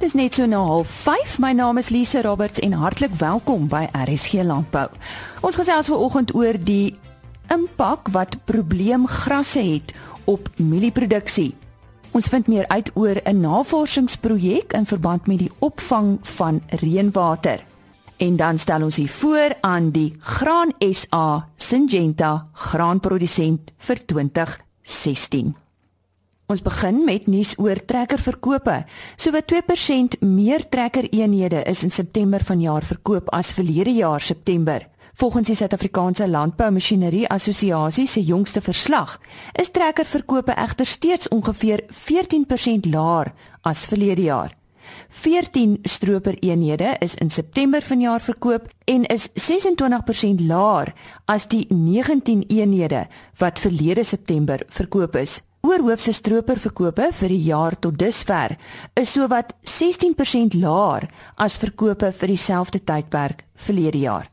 Dis net so na 05:30. My naam is Lise Roberts en hartlik welkom by RSG Landbou. Ons gesels vanoggend oor die impak wat probleemgrasse het op mielieproduksie. Ons vind meer uit oor 'n navorsingsprojek in verband met die opvang van reënwater. En dan stel ons hier voor aan die Graan SA Syngenta graanprodusent vir 2016. Ons begin met nuus oor trekkerverkope. Sowat 2% meer trekkereenhede is in September vanjaar verkoop as verlede jaar September. Volgens die Suid-Afrikaanse Landboumasjinerie Assosiasie se jongste verslag, is trekkerverkope egter steeds ongeveer 14% laer as verlede jaar. 14 stropereenhede is in September vanjaar verkoop en is 26% laer as die 19 eenhede wat verlede September verkoop is. Oorhoofse stroperverkope vir die jaar tot dusver is sowat 16% laer as verkope vir dieselfde tydperk verlede jaar.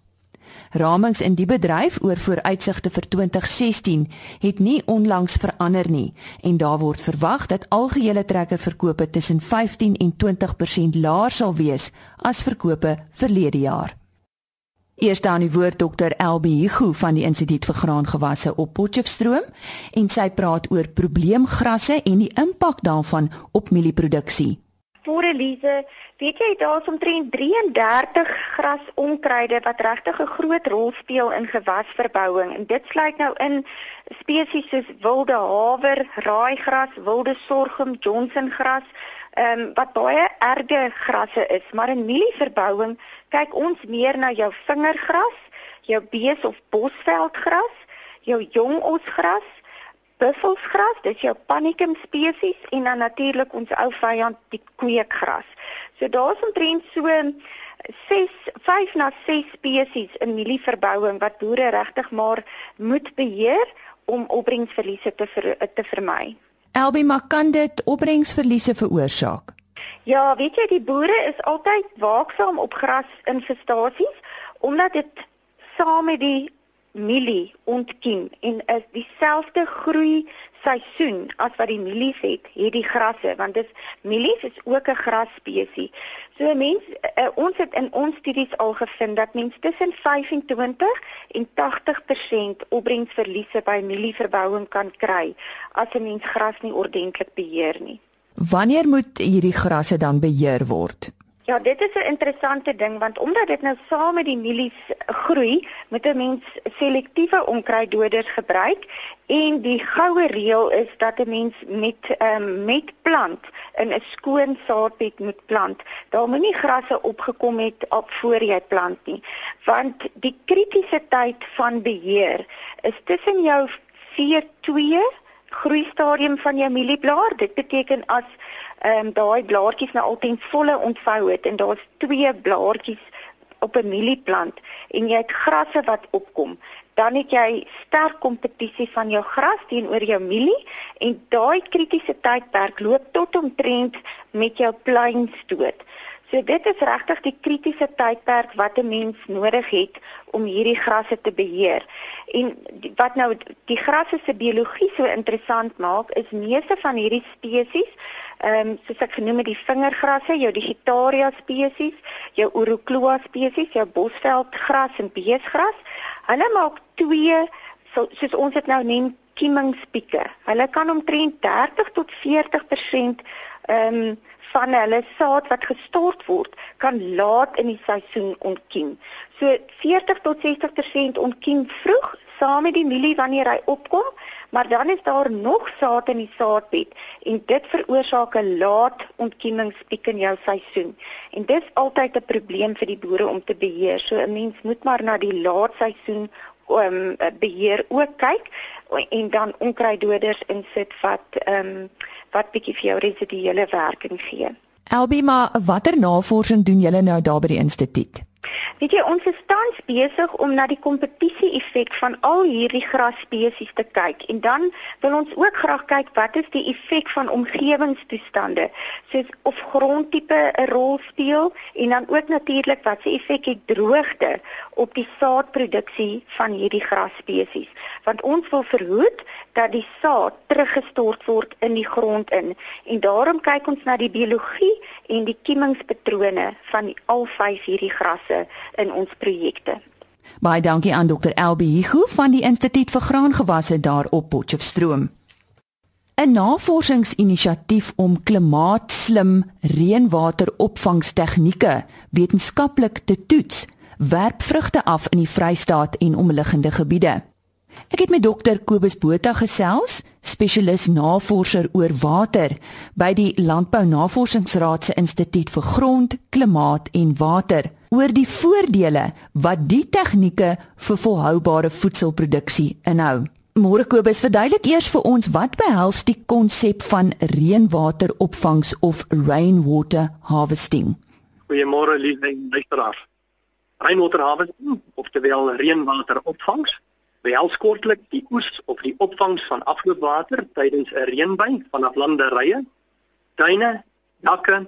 Ramings in die bedryf oor vooruitsigte vir 2016 het nie onlangs verander nie en daar word verwag dat algehele trekkerverkope tussen 15 en 20% laer sal wees as verkope verlede jaar. Eers dan die woord dokter Elbe Hugo van die Instituut vir Graangewasse op Potchefstroom en sy praat oor probleemgrasse en die impak daarvan op mielieproduksie. Voor Elise, weet jy daar's omtrent 33 grasonkruide wat regtig 'n groot rol speel in gewasverbouing en dit sluit nou in spesies soos wilde haver, raaigras, wilde sorghum, Johnsongras, ehm um, wat baie erge grasse is, maar in mielieverbouing kyk ons meer na jou vingergras, jou bees of bosveldgras, jou jong osgras, buffelsgras, dis jou panicum spesies en dan natuurlik ons ou vyand die kweekgras. So daar's omtrent so 6 5 na 6 spesies in mielieverbouing wat boere regtig maar moet beheer om opbrengsverliese te ver, te vermy. Elbie, maar kan dit opbrengsverliese veroorsaak? Ja, weet jy, die boere is altyd waaksaam op grasinfestasies omdat dit saam met die mielie ontkiem en is dieselfde groei seisoen as wat die mielies het, het die grasse want dis mielies is ook 'n grasspesie. So mense uh, ons het in ons studies al gevind dat mense tussen 25 en 80% opbrengsverliese by mielieverbouing kan kry as 'n mens gras nie ordentlik beheer nie. Wanneer moet hierdie grasse dan beheer word? Ja, dit is 'n interessante ding want omdat dit nou saam met die mielies groei, moet 'n mens selektiewe onkruiddoders gebruik en die goue reël is dat 'n mens met um, met plant in 'n skoon saadbed moet plant. Daar moenie grasse opgekom het op voor jy plant nie, want die kritiese tyd van beheer is tussen jou veer 2 groeistadium van jou mielieblaar. Dit beteken as ehm um, daai blaartjies nou al ten volle ontvou het en daar's twee blaartjies op 'n mielieplant en jy het grasse wat opkom, dan het jy sterk kompetisie van jou gras teenoor jou mielie en daai kritiese tydperk loop tot omtrent met jou pluimstoot. So dit is regtig die kritiese tydperk wat 'n mens nodig het om hierdie grasse te beheer. En die, wat nou die grasse se biologie so interessant maak, is meeste van hierdie spesies, ehm um, soos ek genoem het die vingergrasse, jou digitaria spesies, jou Urucloa spesies, jou bosveldgras en beesgras, hulle maak twee so, soos ons dit nou noem kiemingspieke. Hulle kan omtrent 30 tot 40% ehm um, van hulle saad wat gestort word kan laat in die seisoen ontkiem. So 40 tot 60% ontkiem vroeg saam met die mielie wanneer hy opkom, maar dan is daar nog saad in die saadbed en dit veroorsaak 'n laat ontkiemingspiek in jou seisoen. En dis altyd 'n probleem vir die boere om te beheer. So 'n mens moet maar na die laat seisoen um, beheer ook kyk en dan onkruiddoders insit wat ehm um, wat bietjie vir jou residuele werking gee. Elbie, maar watter navorsing doen julle nou daar by die instituut? Weet jy, ons is tans besig om na die kompetisie effek van al hierdie grasspesies te kyk. En dan wil ons ook graag kyk wat is die effek van omgewingstoestande, soos of grondtipe 'n rol speel en dan ook natuurlik wat se effek het droogte op die saadproduksie van hierdie grasspesies. Want ons wil verhoed dat die saad teruggestort word in die grond in. En daarom kyk ons na die biologie en die kiemingspatrone van al vyf hierdie grasse in ons projekte. Baie dankie aan Dr. Elbe Hugo van die Instituut vir Graangewasse daar op Potchefstroom. 'n Navorsingsinisiatief om klimaatslim reënwateropvangstegnieke wetenskaplik te toets, werp vrugte af in die Vrystaat en omliggende gebiede. Ek het met dokter Kobus Botha gesels, spesialis navorser oor water by die Landbou Navorsingsraad se Instituut vir Grond, Klimaat en Water, oor die voordele wat die tegnieke vir volhoubare voedselproduksie inhou. Môre Kobus, verduidelik eers vir ons wat behels die konsep van reënwateropvangs of rainwater harvesting. Goeiemôre lieve luisteraars. Rainwater harvesting, oftewel reënwateropvangs, behels kortlik die oes of die opvangs van afloopwater tydens 'n reënbuy vanaf landerye, tuine, dakke,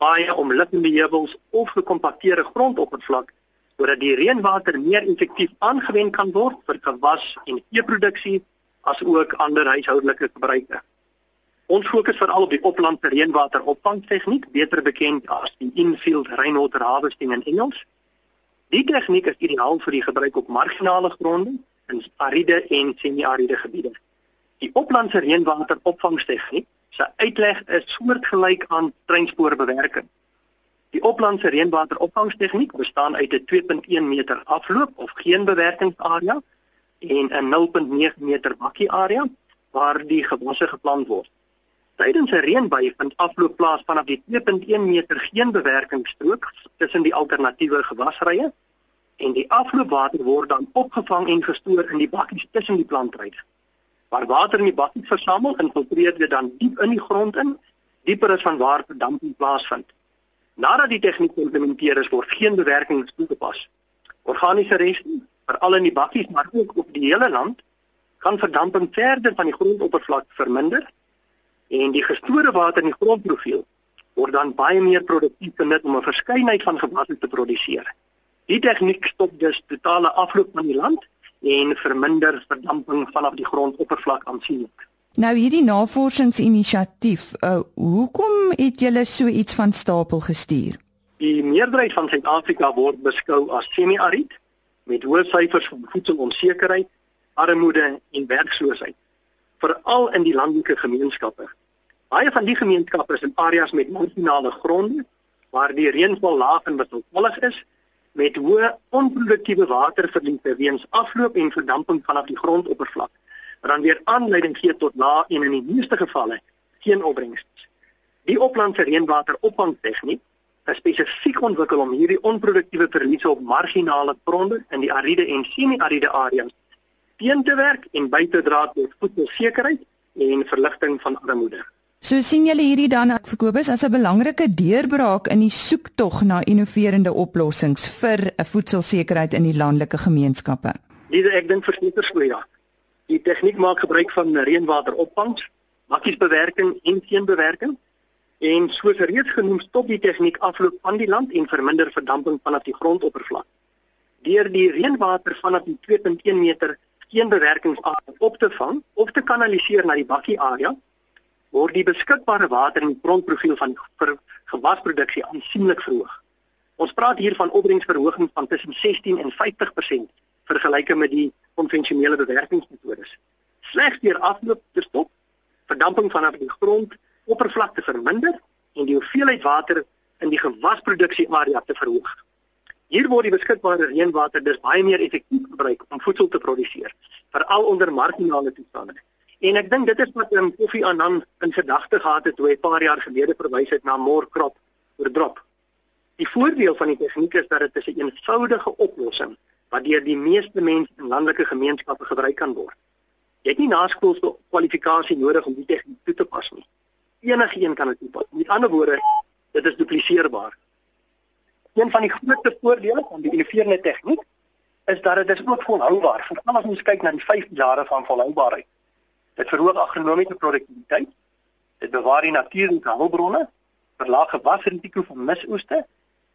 baie omliggende heuwels of gekompakteerde grondoppervlak sodat die reënwater meer effektief aangewend kan word vir gewas en veeproduksie as ook ander huishoudelike gebruike. Ons fokus veral op die oplandse reënwateropvangtegniek, beter bekend as die infield rainwater harvesting in Engels. Die tegniek is ideaal vir die gebruik op marginale gronde in ariede en semi-ariede gebiede. Die oplandse reënwateropvangstegniek se uitleg is soortgelyk aan treinspoorbewerking. Die oplandse reënwateropvangstegniek bestaan uit 'n 2.1 meter afloop of geen bewerkingsarea en 'n 0.9 meter bakkie area waar die gewasse geplant word. Tydens 'n reënbuy vind afloop plaas vanaf die 2.1 meter geen bewerkingsstrook tussen die alternatiewe gewasrye en die afloopwater word dan opgevang en gestoor in die bakkies tussen die plantryde. Waar water in die bakkies versamel, infiltreer dit dan diep in die grond in, dieper as van waar verdamping plaasvind. Nadat die tegniek geïmplementeer is, word geen bewerking toegepas. Organiese reste, veral in die bakkies maar ook op die hele land, kan verdamping verder van die grondoppervlak verminder en die gestoorde water in die grondprofiel word dan baie meer produktief benut om 'n verskeidenheid van gewasse te produseer. Die tegniek stop dus totale afloop van die land en verminder verdamping vanaf die grondoppervlak aansienlik. Nou hierdie navorsingsinisiatief, uh, hoekom het julle so iets van stapel gestuur? Die meerderheid van Suid-Afrika word beskou as semi-aried met hoë syfers van voedselonsekerheid, armoede en werkloosheid, veral in die landelike gemeenskappe. Baie van die gemeenskappe is in areas met marginale gronde waar die reënval laag en wisselvallig is met hoë onproduktiewe waterverliese weens afloop en verdamping vanaf die grondoppervlak wat dan weer aanleiding gee tot na en in die meeste gevalle geen opbrengs. Die oplandse reënwateropvangtegniek is spesifiek ontwikkel om hierdie onproduktiewe verliese op marginale gronde in die ariede en semi-ariede areas teen te werk en by te dra tot voedselsekerheid en verligting van armoede. So sien julle hierdie dan vir Kobus as 'n belangrike deurbraak in die soektog na innoverende oplossings vir 'n voedselsekerheid in die landelike gemeenskappe. Dis ek dink verseker so ja. Die tegniek maak gebruik van reënwateropvangs, makkiesbewerking en seenbewerking en soos reeds genoem stop die tegniek afloop van die land en verminder verdamping vanaf die grondoppervlak. Deur die reënwater vanaf die 2.1 meter seenbewerkingsarea op te vang of te kanaliseer na die bakkie area word die beskikbare water in die grondprofiel van vir gewasproduksie aansienlik verhoog. Ons praat hier van opbrengsverhogings van tussen 16 en 50% vergelyke met die konvensionele bewerkingsmetodes. Slegs deur afloop te stop, verdamping vanaf die grond oppervlakte verminder en die hoeveelheid water in die gewasproduksie area te verhoog. Hier word die beskikbare reënwater dus baie meer effektief gebruik om voedsel te produseer, veral onder marginale toestande. En ek dink dit is wat um, Koffie Annan in gedagte gehad het toe hy 'n paar jaar gelede verwys het na more crop oor drop. Die voordeel van die tegniek is dat dit 'n een eenvoudige oplossing wat deur die meeste mense in landelike gemeenskappe gebruik kan word. Jy het nie naskoolse kwalifikasie nodig om die tegniek toe te pas nie. Enige een kan dit toepas. Met ander woorde, dit is dupliseerbaar. Een van die grootste voordele van die innoverende tegniek is dat dit is ook volhoubaar. Veral as ons kyk na die 5 jare van volhoubaarheid. Dit verhoog agronomiese produktiwiteit. Dit bewaar die natuurlike hulpbronne, verlaag gewasrisiko van misoeste.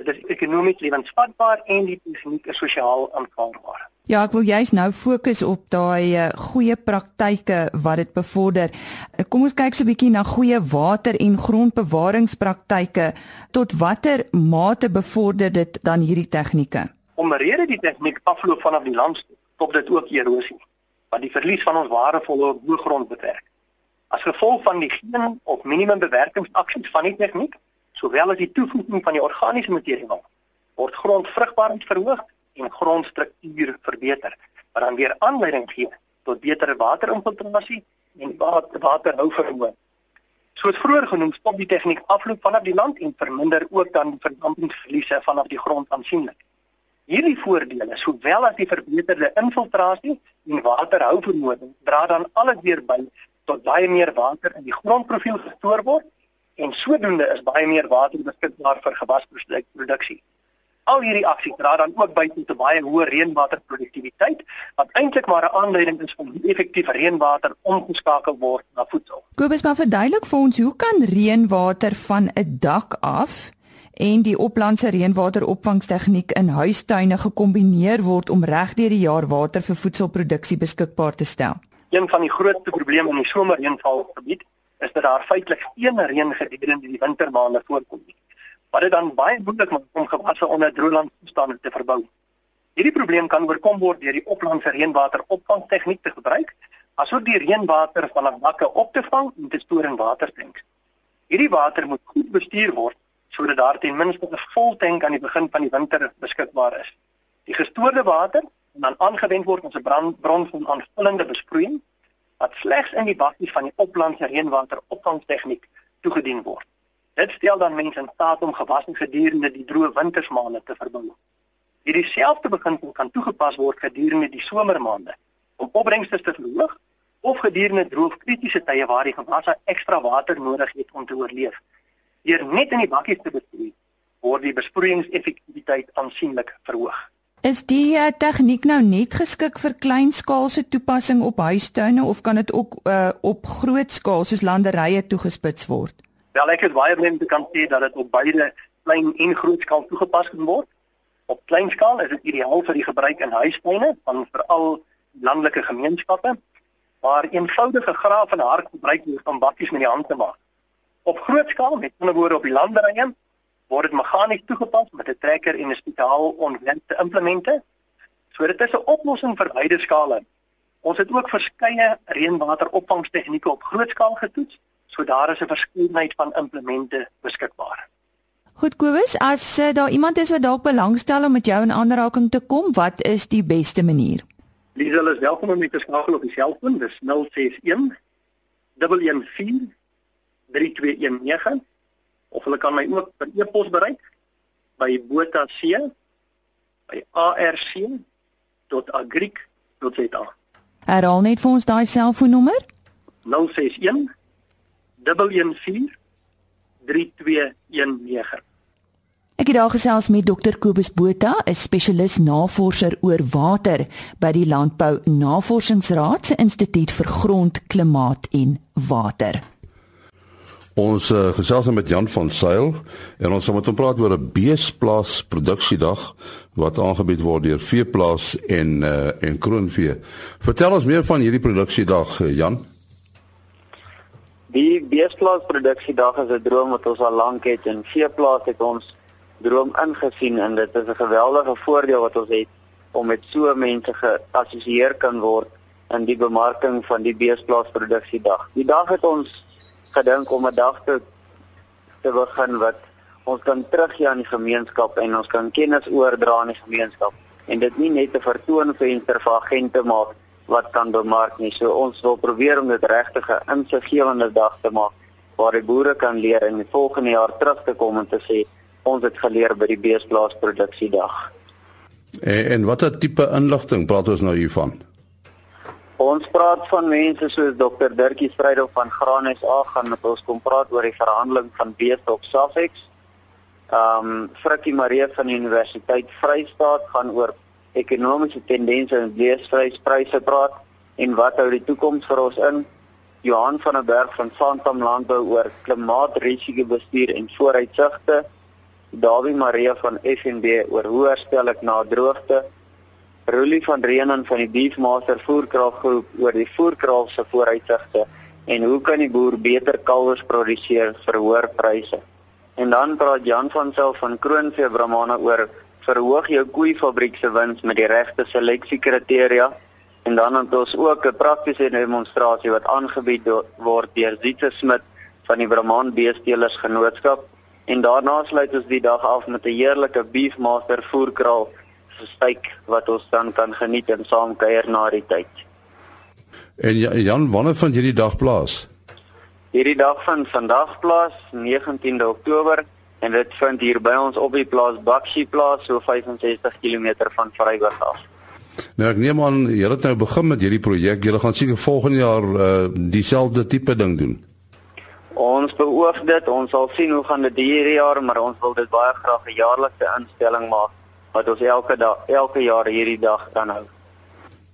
Dit is ekonomies lewensvatbaar en die tegniek is sosiaal aanvaarbaar. Ja, ek wil juist nou fokus op daai uh, goeie praktyke wat dit bevorder. Uh, kom ons kyk so 'n bietjie na goeie water en grondbewaringspraktyke. Tot watter mate bevorder dit dan hierdie tegnieke? Omrede die tegniek afloop vanaf die land stop dit ook erosie wat die verlies van ons waardevolle boergrond betrek. As gevolg van die geen of minimum bewerkingsaksies van die tegniek, sowel as die toevoeging van die organiese materiaal, word grondvrugbaarheid verhoog en grondstruktuur verbeter, wat dan weer aanleiding gee tot beter waterinfiltrasie en waterhou verhoog. Soos vroeër genoem, stop die tegniek afloop vanaf die land en verminder ook dan verdampingsverliese vanaf die grond aansienlik. Hierdie voordele, sowel as die verbeterde infiltrasie en waterhou vermoë, dra dan alles weer by tot baie meer water in die grondprofiel gestoor word en sodoende is baie meer water beskikbaar vir gewasproduksie. Al hierdie aksies dra dan ook by tot 'n baie hoë reënwaterproduktiwiteit wat eintlik maar 'n aanleiding is om effektief reënwater omgeskakel word na voedsel. Kobus, maar verduidelik vir ons, hoe kan reënwater van 'n dak af en die oplandse reënwateropvangstegniek in huistuine gekombineer word om regdeur die jaar water vir voedselproduksie beskikbaar te stel? Een van die grootste probleme in die somerreënvalgebied is dat daar feitelik geen reën gedurende die wintermaande voorkom nie wat dit dan baie moeilik maak om gewasse onder droëland toestande te verbou. Hierdie probleem kan oorkom word deur die oplandse reënwateropvangtegniek te gebruik, asook die reënwater van 'n bakke op te vang en te stoor in watertanks. Hierdie water moet goed bestuur word sodat daar ten minste 'n vol tank aan die begin van die winter beskikbaar is. Die gestoorde water kan dan aangewend word as 'n bron van aanvullende besproeiing wat slegs in die bakkies van die oplandse reënwateropvangtegniek toegedien word. Dit stel dan mense in staat om gewasse gedurende die droë wintersmaande te verbou. Hierdie selfde beginsel kan toegepas word gedurende die somermaande om opbrengste te verhoog of gedurende droë kritiese tye waar die gewasse ekstra water nodig het om te oorleef. Deur net in die bakkies te besproei, word die besproeiingseffektiwiteit aansienlik verhoog. Is die uh, tegniek nou net geskik vir kleinskaalse toepassing op huistuine of kan dit ook uh, op groot skaal soos landerye toegespits word? Wel ek is baie om te kan sê dat dit op beide klein en groot skaal toegepas kan word. Op klein skaal is dit ideaal vir die gebruik in huistuine van veral landelike gemeenskappe waar eenvoudige graaf en hark gebruik word om bakkies met die hand te maak. Op groot skaal, met ander woorde op die landerye, word dit meganies toegepas met 'n trekker en 'n spesiaal ontwerpte implemente. So dit is 'n oplossing vir beide skale. Ons het ook verskeie reënwateropvangstegnieke op groot skaal getoets So daar is 'n verskeidenheid van implemente beskikbaar. Goed Kobus, as uh, daar iemand is wat dalk belangstel om met jou in aanraking te kom, wat is die beste manier? Liesel is welkom om my te skakel op die selfoon, dis 061 114 3219 of hulle kan my ook per e-pos bereik by botac by arc.agric.za. Herhaal net vir ons daai selfoonnommer? 061 3219. Ek het daar gesels met Dr Kobus Botha, 'n spesialis navorser oor water by die Landbou Navorsingsraad se Instituut vir Grond, Klimaat en Water. Ons uh, gesels met Jan van Sail en ons gaan met hom praat oor 'n beesplaas produksiedag wat aangebied word deur Veeplaas en uh, en Kroonvee. Vertel ons meer van hierdie produksiedag, Jan. Die beesplaas produksiedag is 'n droom wat ons al lank het en veeplaas het ons droom ingesien en dit is 'n geweldige voordeel wat ons het om met so mense geassosieer kan word in die bemarking van die beesplaas produksiedag. Die dag het ons gedink om 'n dag te te begin wat ons kan teruggee aan die gemeenskap en ons kan kennis oordra aan die gemeenskap en dit nie net 'n vertoonvenster vir agente maak wat kan bemark nie. So ons wil probeer om dit regtig 'n insiggewende dag te maak waar die boere kan leer en die volgende jaar terug te kom en te sê ons het geleer by die beesplaas produksiedag. En, en watter tipe inligting praat ons nou hiervan? Ons praat van mense soos Dr Dirkie Strydom van Graan SA gaan met ons kom praat oor die verhandeling van beeste op Safex. Um, Frikkie Marie van die Universiteit Vrystaat gaan oor ekonomiese tendense en leesvryspryse praat en wat hou die toekoms vir ons in? Johan van der Berg van Santam Landbou oor klimaatrisikbestuur en vooruitsigte. Dawie Maria van FNB oor hoe herstel ek na droogte? Rulie van Reenen van die Beefmaster Voerkraaggroep oor die voerkraal se vooruitsigte en hoe kan die boer beter kalwers produseer vir hoër pryse? En dan praat Jan van Sail van Kroonvee Brahmana oor verhoog jou koeifabriek se wins met die regte seleksiekriteria En dan het ons ook 'n praktiese demonstrasie wat aangebied word deur Zietse Smit van die Brahman Beestelers Genootskap. En daarna sluit ons die dag af met 'n heerlike Beefmaster voerkraal steak wat ons dan kan geniet en saam kuier na die tyd. En Jan, wanneer vind hierdie dag plaas? Hierdie dag vind vandag plaas, 19de Oktober en dit vind hier by ons op die plaas Bakshi plaas so 65 km van Vryburg af. Nou ek neem aan julle het nou begin met hierdie projek. Julle gaan seker volgende jaar uh dieselfde tipe ding doen. Ons beoog dit. Ons sal sien hoe gaan dit hierdie jaar, maar ons wil dit baie graag 'n jaarlikse instelling maak wat ons elke dag elke jaar hierdie dag kan hou.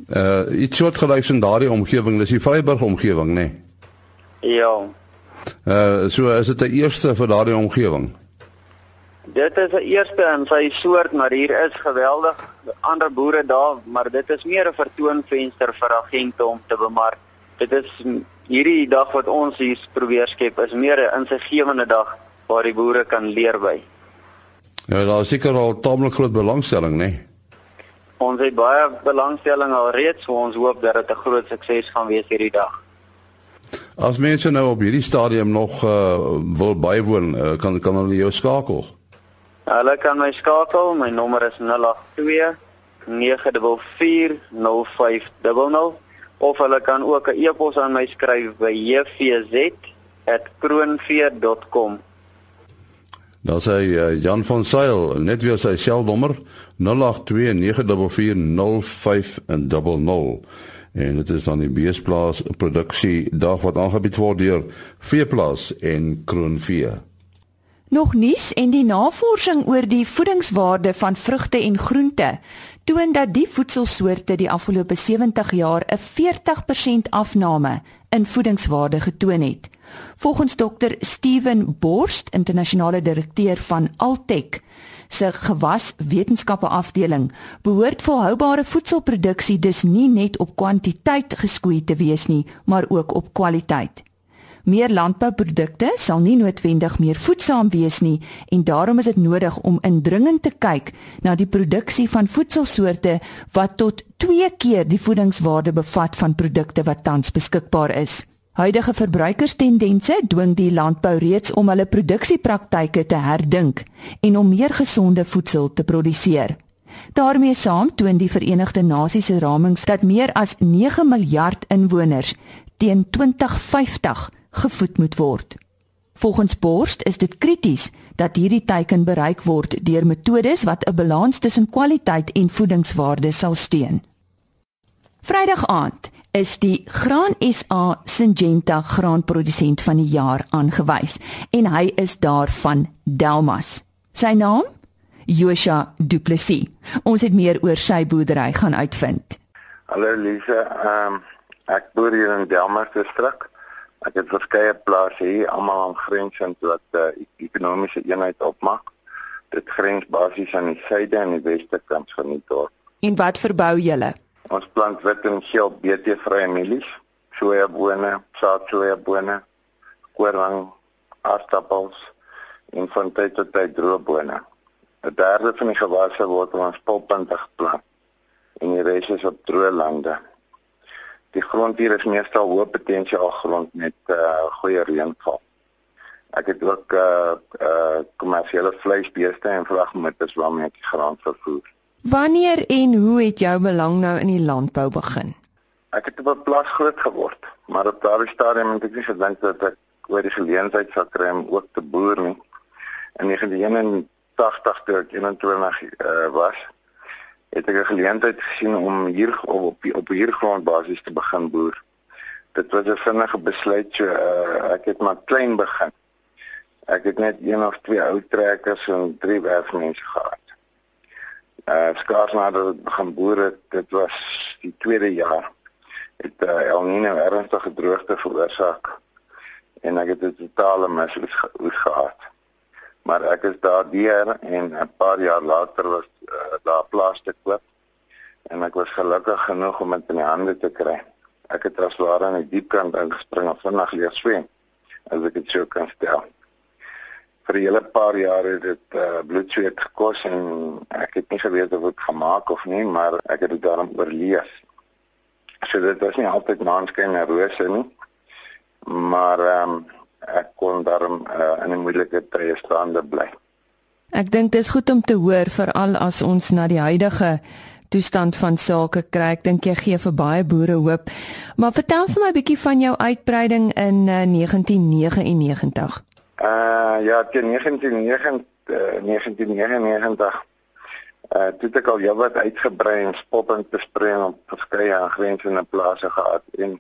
Uh iets soort gelyks in daardie omgewing, dis die Vryburg omgewing, né? Nee? Ja. Uh so is dit 'n eerste vir daardie omgewing. Dit is 'n eerste in sy soort, maar hier is geweldig ander boere daar, maar dit is meer 'n vertoonvenster vir agente om te bemark. Dit is hierdie dag wat ons hier probeer skep is meer 'n insiggewende dag waar die boere kan leer by. Ja, daar is seker al taamlik groot belangstelling, né? Nee? Ons het baie belangstelling al reeds, so ons hoop dat dit 'n groot sukses gaan wees hierdie dag. As mense nou op hierdie stadium nog uh, wil bywoon, uh, kan kan hulle jou skakel. Hulle kan my skakel. My nommer is 082 9440500 of hulle kan ook 'n e-pos aan my skryf by jvz@kroonvee.com. Daar sê uh, Jan van Sail net weer sy selnommer 082 9440500 en dit is dan die beesplaas produksie dag wat aangebied word deur Veeplaas en Kroonvee. Nog nuus en die navorsing oor die voedingswaarde van vrugte en groente toon dat die voedselsoorte die afgelope 70 jaar 'n 40% afname in voedingswaarde getoon het. Volgens dokter Steven Borst, internasionale direkteur van Altech se gewaswetenskappe afdeling, behoort volhoubare voedselproduksie dus nie net op kwantiteit geskoei te wees nie, maar ook op kwaliteit. Meer landbouprodukte sal nie noodwendig meer voedsaam wees nie en daarom is dit nodig om indringend te kyk na die produksie van voedselsoorte wat tot 2 keer die voedingswaarde bevat van produkte wat tans beskikbaar is. Huidige verbruikerstendense dwing die landbou reeds om hulle produksiepraktyke te herdink en om meer gesonde voedsel te produseer. daarmee saam toon die Verenigde Nasies se ramings dat meer as 9 miljard inwoners teen 2050 gevoed moet word. Volgens Borst is dit krities dat hierdie teiken bereik word deur metodes wat 'n balans tussen kwaliteit en voedingswaarde sal steun. Vrydag aand is die Graan SA Syngenta graanprodusent van die jaar aangewys en hy is daar van Delmas. Sy naam? Josha Du Plessis. Ons het meer oor sy boerdery gaan uitvind. Hallo Lise, ehm um, ek boer hier in Delmas distrik. Ek het verskeie plase hier almal aan grensend wat 'n uh, eh, e-, ekonomiese eenheid opmaak. Dit grens basies aan die suide en die weste kant van die dorp. En wat verbou julle? Ons plant wit en geel BT vrye mielies, sojabone, saadsojabone, koring, aardappels en van tyd tot tyd droëbone. 'n Derde van die gewasse word ons pulpunte geplant en die res is op droë lande die grond hier is meestal hoë potensiaal grond met uh goeie reënval. Ek het ook uh uh kommersiële vleisbeeste en vragmotors waarmee ek graan vervoer. Wanneer en hoe het jou belang nou in die landbou begin? Ek het op 'n plaas groot geword, maar op daardie stadium het ek nie gedink dat ek oor die geleentheid sou kry om ook te boer nie. In 1981 toe ek 21 uh, was, het ek 'n geleentheid gesien om hier op op hier grondbasis te begin boer. Dit was 'n vinnige besluit so uh, ek het maar klein begin. Ek het net een of twee ou trekkers en drie werkmense gehad. Uh skaars nadat ek begin boer het, dit was die tweede jaar het uh, El Niño ernstige droogte veroorsaak en ek het 'n totale misoes gehad. Maar ek is daar deur en 'n paar jaar later was uh, daar plaas te koop en ek was gelukkig genoeg om dit in die hande te kry. Ek het as ware aan die diep kant ingespring en vinnig leer swem as ek dit sou kan stel. Vir 'n hele paar jare het dit uh, bloedsweet gekos en ek het nie geweet of dit gemaak of nie, maar ek het dit daarom oorleef. So dit was nie altyd maanskyn en rose nie. Maar ehm um, ek kon daarom uh, in 'n moeilike tye staande bly. Ek dink dit is goed om te hoor veral as ons na die huidige toestand van sake kry. Ek dink jy gee vir baie boere hoop. Maar vertel vir my 'n bietjie van jou uitbreiding in uh, 1999. Uh ja, teen 1999 uh, 1999 uh toe ek al jou wat uitgebrei en spoppend bespreek op verskeie aangrensende plase gehad en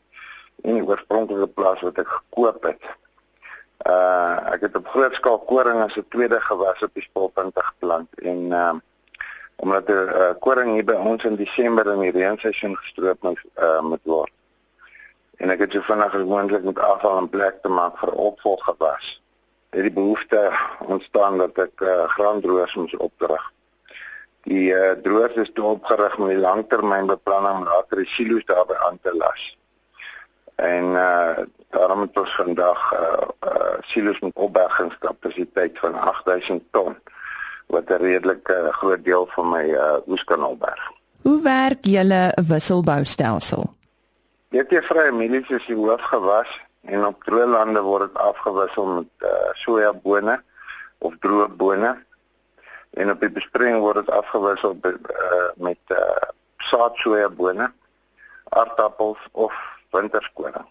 en die oorspronklike plaas wat ek gekoop het. Uh ek het op groot skaal koring as 'n tweede gewas op die spulpunte geplant en uh omdat die uh, koring hier by ons in Desember in die reenseisoen gestroop moet uh moet word. En ek het so vinnig as moontlik met afval en plek te maak vir opvolggewas. Het die behoefte ontstaan dat ek uh, graandroërs moes opdrig. Die uh, droërs is toe opgerig met die langtermynbeplanning om later die silo's daarby aan te las en uh daarom het ons vandag uh, uh silo's met opbergingskapasiteit van 8000 ton wat 'n redelike uh, groot deel van my uh oeskanalberg. Hoe werk julle wisselboustelsel? Dit is vrye mielies is die hoofgewas en op droë lande word dit afgewissel met uh sojabone of droë bone en op die besproeiing word dit afgewissel uh, met uh saadsojabone, aardappels of winterskoning.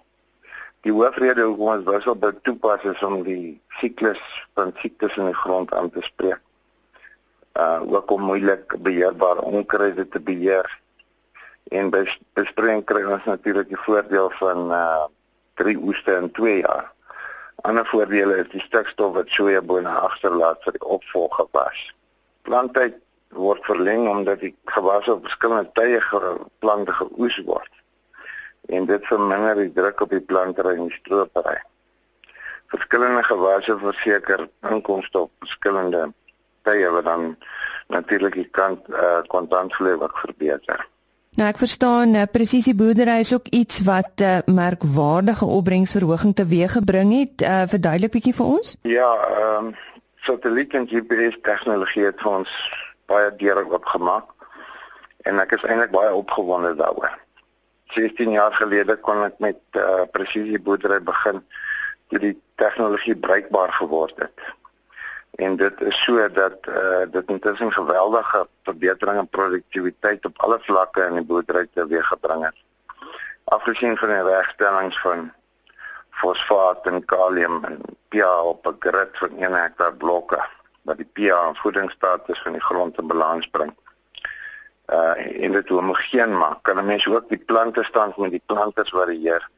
Die hoofrede hoekom ons wissel by toepas is om die siklus van siektes in die grond aan te spreek. Uh ook om moeilik beheerbare onkruide te beheer. En by besproeiing kry ons natuurlik die voordeel van uh drie oeste in 2 jaar. Ander voordele is die stikstof wat sojabone agterlaat vir die opvolggewas. Planttyd word verleng omdat die gewasse op verskillende tye geplante geoes word en dit verminder die druk op die plantery en die stropery. Verskillende gewasse verseker inkomste op verskillende tye wat dan natuurlik die kant uh, kontantvloei wat verbeter. Nou ek verstaan uh, presisie boerdery is ook iets wat 'n uh, eh, merkwaardige opbrengsverhoging teweeggebring het. Uh, verduidelik bietjie vir ons? Ja, ehm um, satelliet en GPS tegnologie het vir ons baie deure oopgemaak en ek is eintlik baie opgewonde daaroor. 16 jaar gelede kon ek met uh, presisie boerdery begin toe die tegnologie bruikbaar geword het. En dit is so dat uh, dit intussen geweldige verbetering in produktiwiteit op alle vlakke in die boerdery teweeggebring het. Afgesien van die regstellings van fosfaat en kalium en pH op 'n grid van 1 hektaar blokke wat die pH en voedingsstatus van die grond in balans bring uh en dit homogeen maak. Kan 'n mens ook die plante stand met die planters varieer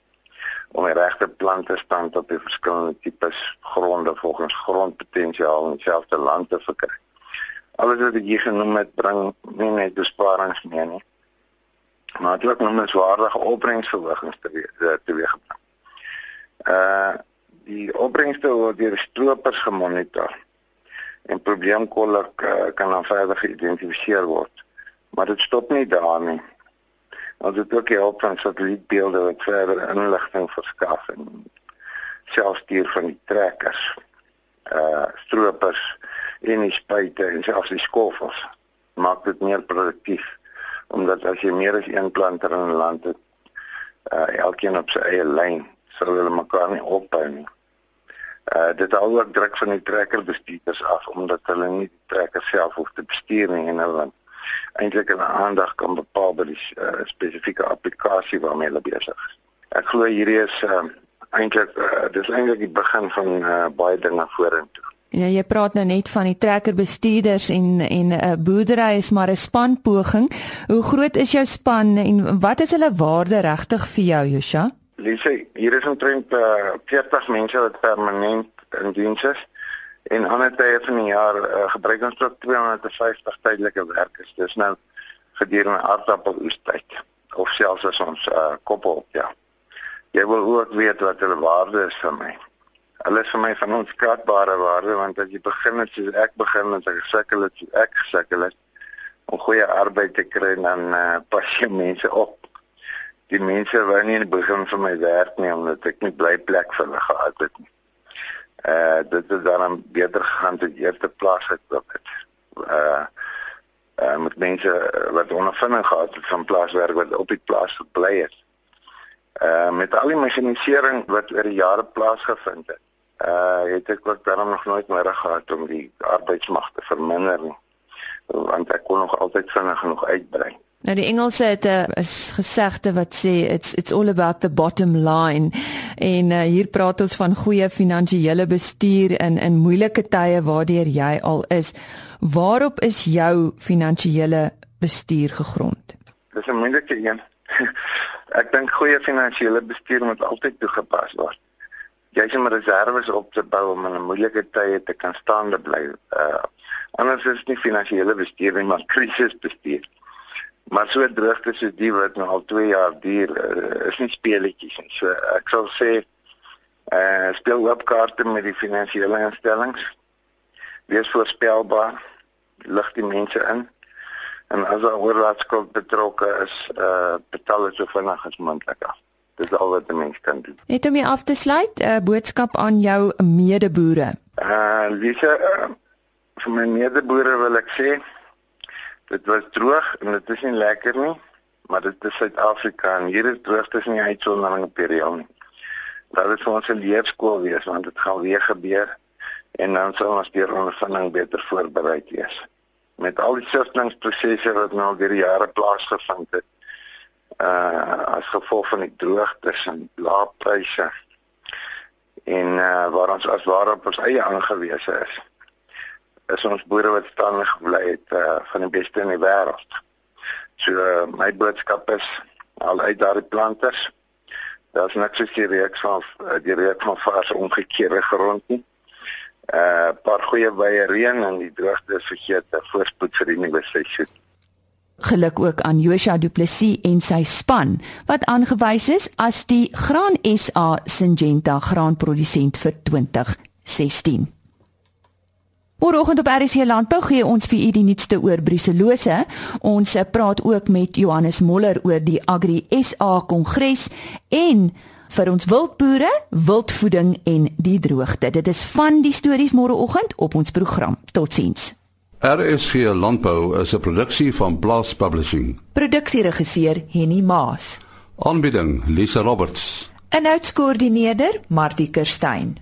om die regte plante stand op die verskillende tipes gronde volgens grondpotensiaal in dieselfde land te verkry. Alles wat ek hier genoem het bring nie net besparings mee nie. Maar dit ook noemenswaardige opbrengsverhogings te weer te weer gebring. Uh die opbrengste word deur stroopers gemonitor en probleemkolle uh, kan dan verder geïdentifiseer word maar dit stop nie daar nie. Ons het ook help van satellietbeelde wat verder inligting verskaf en selfs stuur van die trekkers, uh stroopers en die spuite en selfs die skoffels maak dit meer produktief omdat as jy meer as een planter in 'n land het, uh elkeen op sy eie lyn, sou hulle mekaar nie opbou nie. Uh dit hou ook druk van die trekkerbestuurders af omdat hulle nie die trekker self hoef te bestuur nie en hulle eintlik 'n aandag kan bepaal by die uh, spesifieke applikasie waarmee hulle besig is. Ek glo hierdie is uh, eintlik uh, dis eintlik die begin van uh, baie dinge vorentoe. Ja, jy praat nou net van die trekkerbestuurders en en 'n uh, boerdery is maar 'n spanpoging. Hoe groot is jou span en wat is hulle waarde regtig vir jou, Josha? Lise, hier is omtrent uh, 40 mense wat permanent in diens is En ander tye van die jaar uh, gebruik ons tot 250 tydelike werkers. Dis nou gedurende aardappeloestyd of selfs as ons uh, koppel op ja. Jy wil ook weet wat hulle waarde is vir my. Hulle is vir my van onskatbare waarde want as jy begin het soos ek begin het, ek gesukkel het, ek gesukkel het om goeie arbeid te kry dan uh, pas jy mense op. Die mense wou nie in die begin van my werk nie omdat ek nie bly plek vir hulle gehad het nie. Uh dit het dan beter gegaan te eerste plaas het ook het. Uh uh met mense wat ondervinding gehad het van plaaswerk wat op die plaas gebly het. Uh met al die mechanisering wat oor die jare plaasgevind het. Uh het ek ook daarom nog nooit meer gehad om die arbeidsmag te verminder nie want ek kon nog altyd vinnig genoeg uitbrei. Nou die Engelse het 'n is gesegde wat sê it's it's all about the bottom line en uh, hier praat ons van goeie finansiële bestuur in in moeilike tye waardeur jy al is. Waarop is jou finansiële bestuur gegrond? Dis 'n moeilike een. ek dink goeie finansiële bestuur moet altyd toegepas word. Jy het 'n reserves op te bou om in moeilike tye te kan staande bly. Uh Anders is nie finansiële bestuur nie, maar krisisbestuur. Maar so droogte soos die wat nou al 2 jaar duur, uh, is nie speletjies nie. So ek sal sê eh uh, speel op kaarte met die finansiële instellings. Wees voorspelbaar, lig die mense in. En as 'n oorlaatskuld betrokke is, eh uh, betaal dit so vinnig as moontlik af. Dis al wat 'n mens kan doen. Net om jy af te sluit, 'n uh, boodskap aan jou medeboere. Eh uh, Lisa, uh, vir my medeboere wil ek sê dit was droog en dit is nie lekker nie, maar dit is Suid-Afrika en hier is droogte nie uitsondering op hierdie al nie. Dat is vir ons 'n leerskool wees want dit gaan weer gebeur en dan sal ons deur ondervinding beter voorberei wees. Met al die siftingsprosesse wat nou al deur jare plaasgevind het, uh as gevolg van die droogtes en lae pryse en uh waar ons as ware op ons eie aangewese is is ons boere wat staande gebly het uh, van die beste in die wêreld. So uh, my boodskap is al uit daardie planters. Daar's niks soos die reeks van uh, die reeks van vars omgekeerde grond nie. 'n uh, paar goeie baie reën en die droogte is vergeet te voorspoed vir die nuwe seisoen. Geluk ook aan Joshua Du Plessis en sy span wat aangewys is as die Graan SA Syngenta graanprodusent vir 2016. Môreoggend op RC Landbou gee ons vir u die nuutste oor bruselose. Ons eh, praat ook met Johannes Moller oor die Agri SA Kongres en vir ons wildboere, wildvoeding en die droogte. Dit is van die stories môreoggend op ons program. Totsiens. RC Landbou is 'n produksie van Blast Publishing. Produksieregisseur Henny Maas. Aanbieding Lisa Roberts. En uitskoördineerder Martie Kerstyn.